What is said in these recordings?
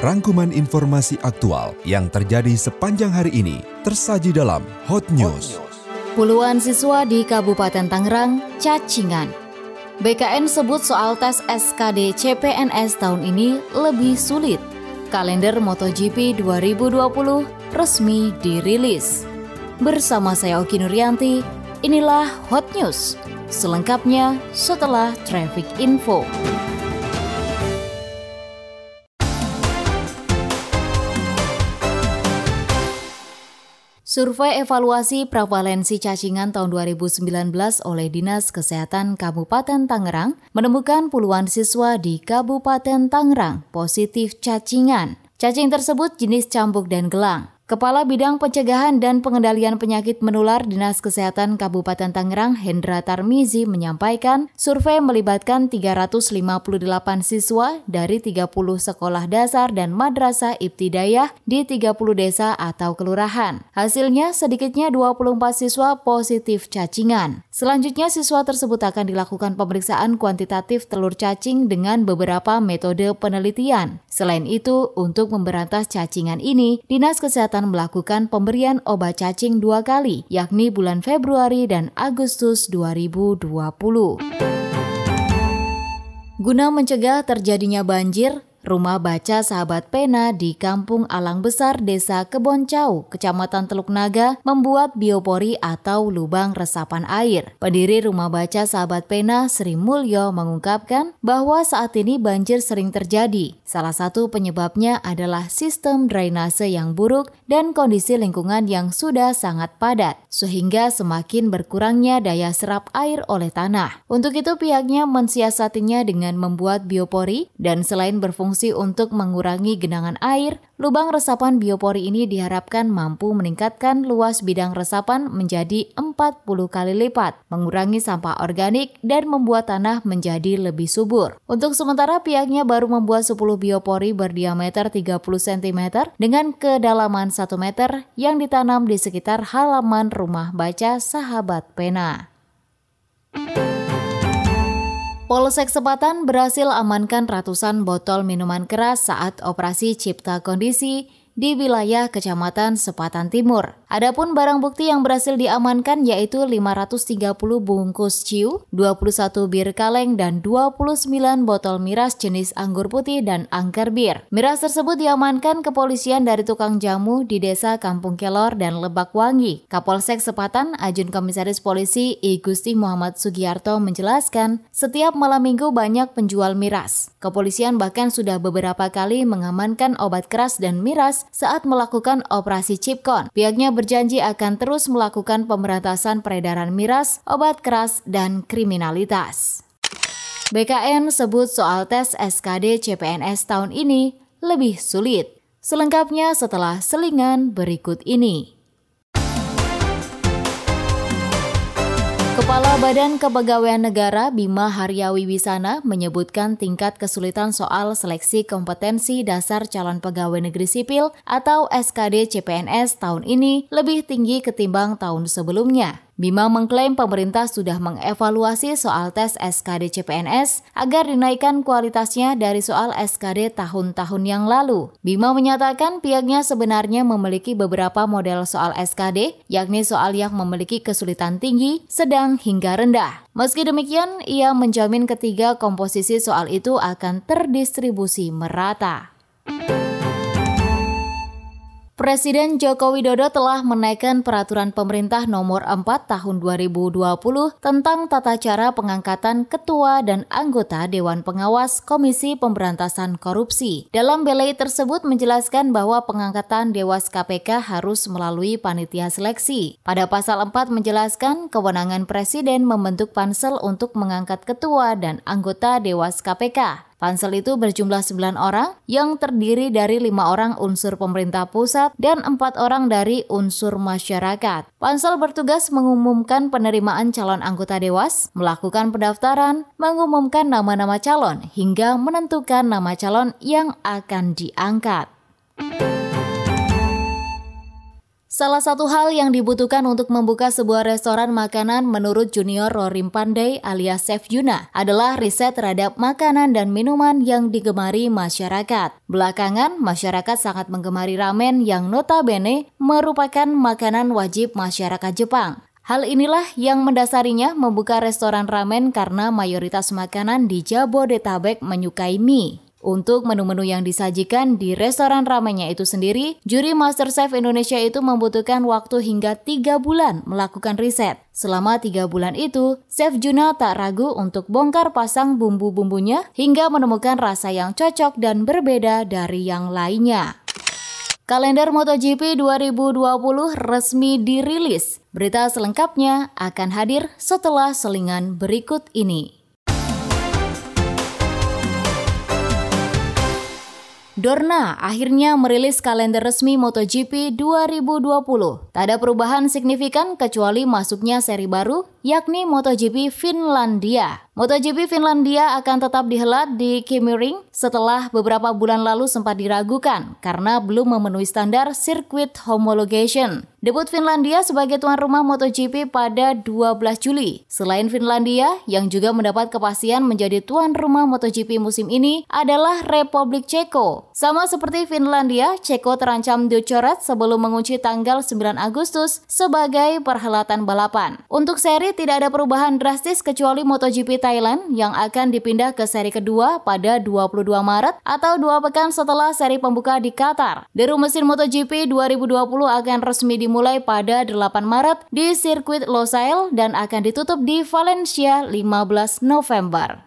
Rangkuman informasi aktual yang terjadi sepanjang hari ini tersaji dalam Hot News. Puluhan siswa di Kabupaten Tangerang cacingan. BKN sebut soal tes SKD CPNS tahun ini lebih sulit. Kalender MotoGP 2020 resmi dirilis. Bersama saya Oki Nuryanti, inilah Hot News. Selengkapnya setelah Traffic Info. Survei evaluasi prevalensi cacingan tahun 2019 oleh Dinas Kesehatan Kabupaten Tangerang menemukan puluhan siswa di Kabupaten Tangerang positif cacingan. Cacing tersebut jenis cambuk dan gelang. Kepala Bidang Pencegahan dan Pengendalian Penyakit Menular Dinas Kesehatan Kabupaten Tangerang Hendra Tarmizi menyampaikan survei melibatkan 358 siswa dari 30 sekolah dasar dan madrasah ibtidayah di 30 desa atau kelurahan. Hasilnya sedikitnya 24 siswa positif cacingan. Selanjutnya siswa tersebut akan dilakukan pemeriksaan kuantitatif telur cacing dengan beberapa metode penelitian. Selain itu, untuk memberantas cacingan ini, Dinas Kesehatan akan melakukan pemberian obat cacing dua kali, yakni bulan Februari dan Agustus 2020. Guna mencegah terjadinya banjir, Rumah baca sahabat pena di Kampung Alang Besar, Desa Keboncau, Kecamatan Teluk Naga, membuat biopori atau lubang resapan air. Pendiri rumah baca sahabat pena Sri Mulyo mengungkapkan bahwa saat ini banjir sering terjadi. Salah satu penyebabnya adalah sistem drainase yang buruk dan kondisi lingkungan yang sudah sangat padat, sehingga semakin berkurangnya daya serap air oleh tanah. Untuk itu pihaknya mensiasatinya dengan membuat biopori dan selain berfungsi berfungsi untuk mengurangi genangan air, lubang resapan biopori ini diharapkan mampu meningkatkan luas bidang resapan menjadi 40 kali lipat, mengurangi sampah organik, dan membuat tanah menjadi lebih subur. Untuk sementara pihaknya baru membuat 10 biopori berdiameter 30 cm dengan kedalaman 1 meter yang ditanam di sekitar halaman rumah baca sahabat pena. Polsek Sepatan berhasil amankan ratusan botol minuman keras saat operasi cipta kondisi di wilayah Kecamatan Sepatan Timur. Adapun barang bukti yang berhasil diamankan yaitu 530 bungkus ciu, 21 bir kaleng, dan 29 botol miras jenis anggur putih dan angker bir. Miras tersebut diamankan kepolisian dari tukang jamu di desa Kampung Kelor dan Lebak Wangi. Kapolsek Sepatan, Ajun Komisaris Polisi I Gusti Muhammad Sugiarto menjelaskan, setiap malam minggu banyak penjual miras. Kepolisian bahkan sudah beberapa kali mengamankan obat keras dan miras saat melakukan operasi Chipcon. Pihaknya berjanji akan terus melakukan pemberantasan peredaran miras, obat keras, dan kriminalitas. BKN sebut soal tes SKD CPNS tahun ini lebih sulit. Selengkapnya setelah selingan berikut ini. Kepala Badan Kepegawaian Negara Bima Haryawi Wisana menyebutkan tingkat kesulitan soal seleksi kompetensi dasar calon pegawai negeri sipil atau SKD CPNS tahun ini lebih tinggi ketimbang tahun sebelumnya. Bima mengklaim pemerintah sudah mengevaluasi soal tes SKD CPNS agar dinaikkan kualitasnya dari soal SKD tahun-tahun yang lalu. Bima menyatakan pihaknya sebenarnya memiliki beberapa model soal SKD, yakni soal yang memiliki kesulitan tinggi, sedang hingga rendah. Meski demikian, ia menjamin ketiga komposisi soal itu akan terdistribusi merata. Presiden Joko Widodo telah menaikkan peraturan pemerintah nomor 4 tahun 2020 tentang tata cara pengangkatan ketua dan anggota Dewan Pengawas Komisi Pemberantasan Korupsi. Dalam belai tersebut menjelaskan bahwa pengangkatan Dewas KPK harus melalui panitia seleksi. Pada pasal 4 menjelaskan kewenangan Presiden membentuk pansel untuk mengangkat ketua dan anggota Dewas KPK. Pansel itu berjumlah 9 orang yang terdiri dari lima orang unsur pemerintah pusat dan empat orang dari unsur masyarakat. Pansel bertugas mengumumkan penerimaan calon anggota dewas, melakukan pendaftaran, mengumumkan nama-nama calon, hingga menentukan nama calon yang akan diangkat. Salah satu hal yang dibutuhkan untuk membuka sebuah restoran makanan menurut Junior Rorim Pandey alias Chef Yuna adalah riset terhadap makanan dan minuman yang digemari masyarakat. Belakangan, masyarakat sangat menggemari ramen yang notabene merupakan makanan wajib masyarakat Jepang. Hal inilah yang mendasarinya membuka restoran ramen karena mayoritas makanan di Jabodetabek menyukai mie. Untuk menu-menu yang disajikan di restoran ramennya itu sendiri, juri Masterchef Indonesia itu membutuhkan waktu hingga tiga bulan melakukan riset. Selama tiga bulan itu, Chef Juna tak ragu untuk bongkar pasang bumbu-bumbunya hingga menemukan rasa yang cocok dan berbeda dari yang lainnya. Kalender MotoGP 2020 resmi dirilis. Berita selengkapnya akan hadir setelah selingan berikut ini. Dorna akhirnya merilis kalender resmi MotoGP 2020. Tak ada perubahan signifikan kecuali masuknya seri baru, yakni MotoGP Finlandia. MotoGP Finlandia akan tetap dihelat di Ring setelah beberapa bulan lalu sempat diragukan karena belum memenuhi standar circuit homologation. Debut Finlandia sebagai tuan rumah MotoGP pada 12 Juli. Selain Finlandia, yang juga mendapat kepastian menjadi tuan rumah MotoGP musim ini adalah Republik Ceko. Sama seperti Finlandia, Ceko terancam dicoret sebelum mengunci tanggal 9 Agustus sebagai perhelatan balapan. Untuk seri tidak ada perubahan drastis kecuali MotoGP Thailand yang akan dipindah ke seri kedua pada 22 Maret atau dua pekan setelah seri pembuka di Qatar. Deru mesin MotoGP 2020 akan resmi dimulai pada 8 Maret di sirkuit Losail dan akan ditutup di Valencia 15 November.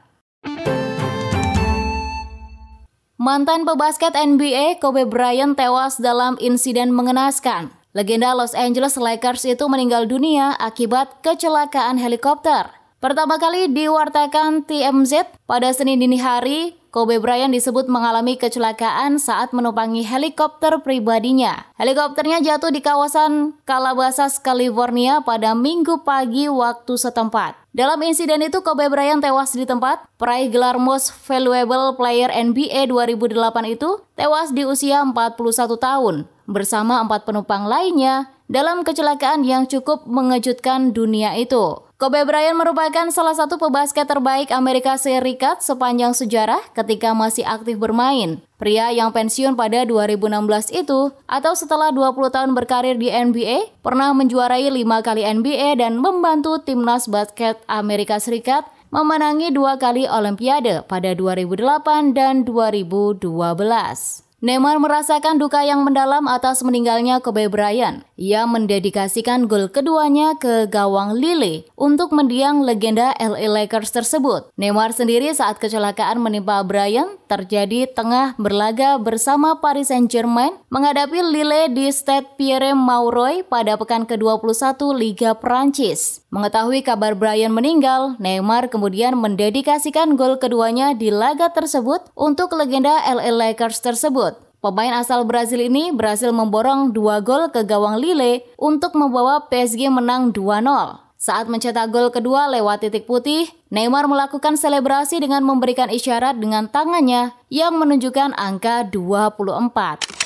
Mantan pebasket NBA Kobe Bryant tewas dalam insiden mengenaskan. Legenda Los Angeles Lakers itu meninggal dunia akibat kecelakaan helikopter. Pertama kali diwartakan TMZ pada Senin dini hari, Kobe Bryant disebut mengalami kecelakaan saat menumpangi helikopter pribadinya. Helikopternya jatuh di kawasan Calabasas, California pada minggu pagi waktu setempat. Dalam insiden itu, Kobe Bryant tewas di tempat. Peraih gelar Most Valuable Player NBA 2008 itu tewas di usia 41 tahun bersama empat penumpang lainnya dalam kecelakaan yang cukup mengejutkan dunia itu. Kobe Bryant merupakan salah satu pebasket terbaik Amerika Serikat sepanjang sejarah ketika masih aktif bermain. Pria yang pensiun pada 2016 itu, atau setelah 20 tahun berkarir di NBA, pernah menjuarai 5 kali NBA dan membantu timnas basket Amerika Serikat memenangi dua kali Olimpiade pada 2008 dan 2012. Neymar merasakan duka yang mendalam atas meninggalnya Kobe Bryant. Ia mendedikasikan gol keduanya ke gawang Lille untuk mendiang legenda LA Lakers tersebut. Neymar sendiri saat kecelakaan menimpa Bryant terjadi tengah berlaga bersama Paris Saint-Germain menghadapi Lille di Stade Pierre Mauroy pada pekan ke-21 Liga Prancis. Mengetahui kabar Bryant meninggal, Neymar kemudian mendedikasikan gol keduanya di laga tersebut untuk legenda LA Lakers tersebut. Pemain asal Brazil ini berhasil memborong dua gol ke gawang Lille untuk membawa PSG menang 2-0. Saat mencetak gol kedua lewat titik putih, Neymar melakukan selebrasi dengan memberikan isyarat dengan tangannya yang menunjukkan angka 24.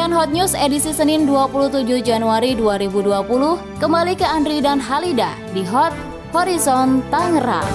Sekian Hot News edisi Senin 27 Januari 2020. Kembali ke Andri dan Halida di Hot Horizon Tangerang.